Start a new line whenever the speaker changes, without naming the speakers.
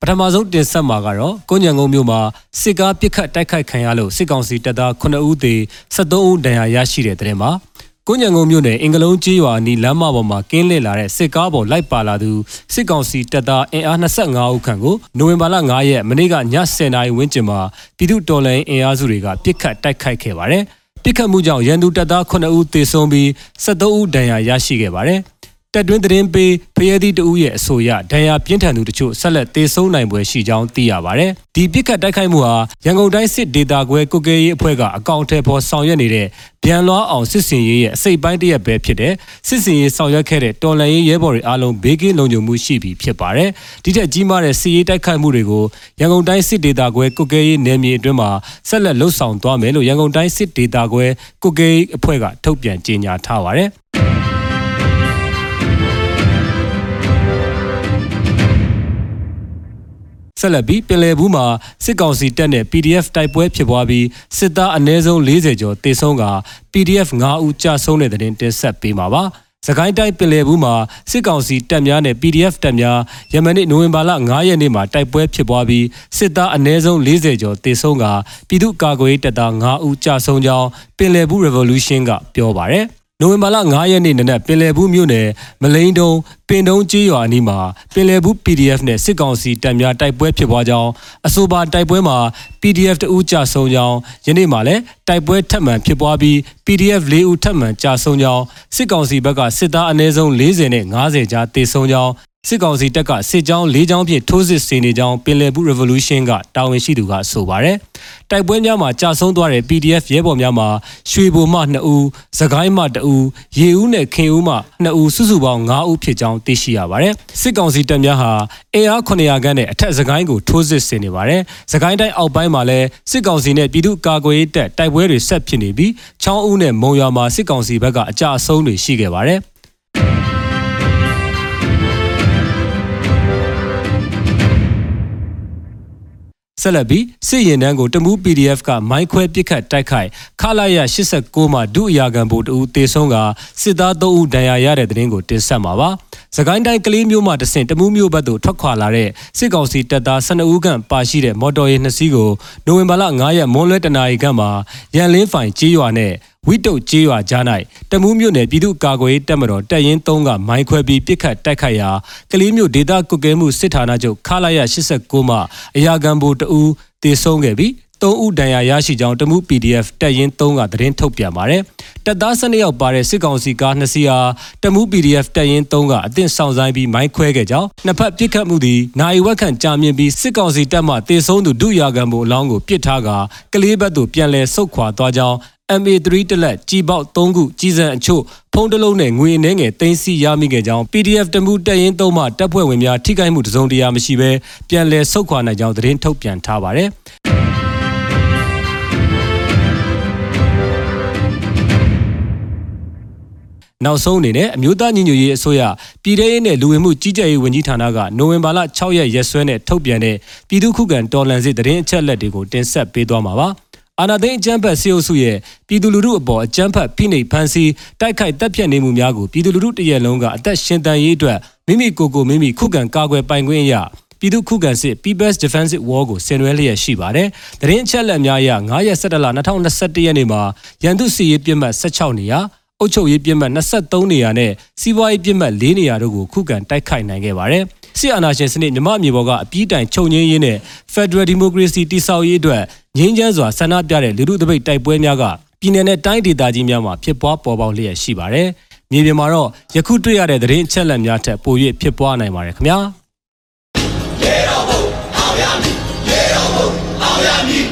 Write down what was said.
ပထမဆုံးတင်ဆက်မှာကတော့ကိုညံကုန်းမြို့မှာစစ်ကားပစ်ခတ်တိုက်ခိုက်ခံရလို့စစ်ကောင်စီတပ်သား9ဦးသေ73ဦးဒဏ်ရာရရှိတဲ့တဲ့တင်မှာကိုညံကုန်းမြို့နယ်အင်္ဂလုံးကြီးရွာနီလမ်းမပေါ်မှာကင်းလစ်လာတဲ့စစ်ကားပေါ်လိုက်ပါလာသူစစ်ကောင်စီတပ်သားအင်အား25ဦးခန့်ကိုနိုဝင်ဘာလ9ရက်မနေ့ကည10:00နာရီဝန်းကျင်မှာပြည်သူ့တော်လှန်ရေးအင်အားစုတွေကပစ်ခတ်တိုက်ခိုက်ခဲ့ပါတယ်။ပစ်ခတ်မှုကြောင့်ရန်သူတပ်သား9ဦးသေဆုံးပြီး73ဦးဒဏ်ရာရရှိခဲ့ပါတယ်။ တက်တွင်းသတင်းပေးဖရဲသီးတဦးရဲ့အဆိုအရဒဏ်ရာပြင်းထန်သူတချို့ဆက်လက်သေဆုံးနိုင်ပွဲရှိကြောင်းသိရပါတယ်။ဒီပြစ်ခတ်တိုက်ခိုက်မှုဟာရန်ကုန်တိုင်းစစ်ဒေသခွဲကုကဲရေးအဖွဲ့ကအကောင့်ထဲပေါ်ဆောင်ရွက်နေတဲ့ဗျံလွှားအောင်စစ်စင်ရေးရဲ့အစိတ်ပိုင်းတစ်ရက်ပဲဖြစ်တဲ့စစ်စင်ရေးဆောင်ရွက်ခဲ့တဲ့တော်လှန်ရေးရဲဘော်တွေအားလုံးဘေးကင်းလုံခြုံမှုရှိပြီဖြစ်ပါတယ်။ဒီထက်ကြီးမားတဲ့စစ်ရေးတိုက်ခိုက်မှုတွေကိုရန်ကုန်တိုင်းစစ်ဒေသခွဲကုကဲရေးနယ်မြေအတွင်းမှာဆက်လက်လှုပ်ဆောင်သွားမယ်လို့ရန်ကုန်တိုင်းစစ်ဒေသခွဲကုကဲရေးအဖွဲ့ကထုတ်ပြန်ကြေညာထားပါတယ်။ ဆက်လက်ပြီးပင်လယ်ဘူးမှာစစ်ကောင်စီတပ်နဲ့ PDF တိုက်ပွဲဖြစ်ပွားပြီးစစ်သားအနည်းဆုံး40ကျော်တေဆုံးက PDF 9ဦးကြာဆုံးတဲ့တဲ့တင်တင်ဆက်ပေးမှာပါ။စကိုင်းတိုင်းပင်လယ်ဘူးမှာစစ်ကောင်စီတပ်များနဲ့ PDF တပ်များယမနေ့နိုဝင်ဘာလ9ရက်နေ့မှာတိုက်ပွဲဖြစ်ပွားပြီးစစ်သားအနည်းဆုံး40ကျော်တေဆုံးကပြည်သူ့ကာကွယ်ရေးတပ်သား9ဦးကြာဆုံးကြောင်းပင်လယ်ဘူး Revolution ကပြောပါရယ်။ နိုဝင်ဘာလ9ရက်နေ့နနက်ပင်လယ်ဘူးမြို့နယ်မလိန်တုံပင်တုံကျေးရွာအနီးမှာပင်လယ်ဘူး PDF နဲ့စစ်ကောင်စီတပ်များတိုက်ပွဲဖြစ်ပွားကြောင်းအဆိုပါတိုက်ပွဲမှာ PDF တဦးကြာဆုံးကြောင်းယနေ့မှလည်းတိုက်ပွဲထပ်မံဖြစ်ပွားပြီး PDF ၄ဦးထပ်မံကြာဆုံးကြောင်းစစ်ကောင်စီဘက်ကစစ်သားအနည်းဆုံး40နဲ့50ကြားတေဆုံးကြောင်း စစ်ကောင်စီတပ်ကစစ်ကြောင်း၄ကြောင်းဖြင့်ထိုးစစ်ဆင်နေကြောင်းပင်လယ်ဘူး Revolution ကတာဝန်ရှိသူကဆိုပါတယ်။တိုက်ပွဲများမှာကြာဆုံးသွားတဲ့ PDF ရဲဘော်များမှာရွှေဘိုမှ2ဦး၊သခိုင်းမှ2ဦး၊ရေဦးနဲ့ခင်ဦးမှ2ဦးစုစုပေါင်း9ဦးဖြစ်ကြောင်းသိရှိရပါတယ်။စစ်ကောင်စီတပ်များဟာအင်အား900ခန်းနဲ့အထက်သခိုင်းကိုထိုးစစ်ဆင်နေပါတယ်။သခိုင်းတိုင်းအောက်ပိုင်းမှာလည်းစစ်ကောင်စီနဲ့ပြည်သူ့ကာကွယ်ရေးတပ်တိုက်ပွဲတွေဆက်ဖြစ်နေပြီးချောင်းဦးနဲ့မုံရွာမှာစစ်ကောင်စီဘက်ကအကြအဆုံးတွေရှိခဲ့ပါတယ်။ ဆက်လက်ပြီးစစ်ရင်တန်းကိုတမူး PDF ကမိုင်းခွဲပစ်ခတ်တိုက်ခိုက်ခလာရ89မှာဒုအရာခံဗိုလ်တဦးတေဆုံးကစစ်သား3ဦးဒဏ်ရာရတဲ့တဲ့တင်ကိုတင်ဆက်မှာပါ။စကိုင်းတိုင်းကလေးမျိုးမှတဆင့်တမူးမျိုးဘက်သို့ထွက်ခွာလာတဲ့စစ်ကောင်စီတပ်သား12ဦးခန့်ပါရှိတဲ့မော်တော်ယာဉ်နှစ်စီးကိုနိုဝင်ဘာလ9ရက်မွန်းလွဲတနာရီခန့်မှာရန်လင်းဖိုင်ကြေးရွာနဲ့ ဝိတုတ်ကျေးရွာကြား၌တမူးမြို့နယ်ပြည်သူ့ကာကွယ်ရေးတပ်မတော်တပ်ရင်း3ကမိုင်းခွဲပြီးပစ်ခတ်တိုက်ခိုက်ရာကလေးမြို့ဒေသကွက်ကဲမှုစစ်ဌာနချုပ်ခလာရ89မှအရာခံဘူတဦးတေဆုံးခဲ့ပြီး3ဦးဒဏ်ရာရရှိကြောင်းတမှု PDF တပ်ရင်း3ကသတင်းထုတ်ပြန်ပါတယ်။တပ်သား12ယောက်ပါတဲ့စစ်ကောင်စီကား2စီးအားတမှု PDF တပ်ရင်း3ကအသင့်ဆောင်ဆိုင်ပြီးမိုင်းခွဲခဲ့ကြောင်းနှစ်ဖက်ပစ်ခတ်မှုသည်နိုင်ဝက်ခန့်ကြာမြင့်ပြီးစစ်ကောင်စီတပ်မှတေဆုံးသူဒုရာခံမှုအလောင်းကိုပစ်ထားကကလေးဘက်သို့ပြန်လည်ဆုတ်ခွာသွားကြောင်း MA3 တလက်ကြီးပေါက်3ခုကြီးစံအချို့ဖုံးတလုံးနဲ့ငွေအနေငယ်သိမ်းဆည်းရမိခဲ့ကြောင်း PDF တမှုတက်ရင်သုံးမှတပ်ဖွဲ့ဝင်များထိခိုက်မှုတစုံတရာမရှိဘဲပြန်လည်ဆုတ်ခွာနိုင်ကြောင်းသတင်းထုတ်ပြန်ထားပါတယ်။နောက်ဆုံးအနေနဲ့အမျိုးသားညီညွတ်ရေးအစိုးရပြည်ထရေးနဲ့လူဝင်မှုကြီးကြပ်ရေးဝန်ကြီးဌာနကနိုဝင်ဘာလ6ရက်ရက်စွဲနဲ့ထုတ်ပြန်တဲ့ပြည်သူ့ခုခံတော်လှန်စစ်တရင်အချက်လက်တွေကိုတင်ဆက်ပေးသွားမှာပါ။ အာနာသိန်းအကြမ်းဖက်ဆေးအုပ်စုရဲ့ပြည်သူလူထုအပေါ်အကြမ်းဖက်ဖိနှိပ်ဖန်ဆီးတိုက်ခိုက်တပ်ဖြတ်နေမှုများကိုပြည်သူလူထုတရက်လုံးကအသက်ရှင်တန်ရေးအတွက်မိမိကိုယ်ကိုမိမိခုခံကာကွယ်ပိုင်ခွင့်အရာပြည်သူခုခံစစ် People's Defensive War ကိုဆင်နွှဲလျက်ရှိပါတယ်။တရင်အချက်လက်များအရ9ရက်17လ2021ရက်နေ့မှာရန်သူစစ်ရေးပြစ်မှတ်16နေရာအုပ်ချုပ်ရေးပြစ်မှတ်23နေရာနဲ့စီးပွားရေးပြစ်မှတ်4နေရာတို့ကိုခုခံတိုက်ခိုက်နိုင်ခဲ့ပါတယ်။ စစ်အာဏာရှင်စနစ်မြမအမြေပေါ်ကအပြီးတိုင်ချုပ်ငင်းရေးနဲ့ Federal Democracy တိဆောက်ရေးအတွက်ငြိမ်းချမ်းစွာဆန္ဒပြတဲ့လူထုတပိတ်တိုက်ပွဲများကပြည်내နဲ့တိုင်းဒေသကြီးများမှာဖြစ်ပွားပေါ်ပေါက်လျက်ရှိပါတယ်။မြေပြင်မှာတော့ယခုတွေ့ရတဲ့သတင်းအချက်အလက်များထက်ပို၍ဖြစ်ပွားနိုင်ပါတယ်ခင်ဗျာ။ရေတော်ဘုံအောင်ရမည်ရေတော်ဘုံအောင်ရမည်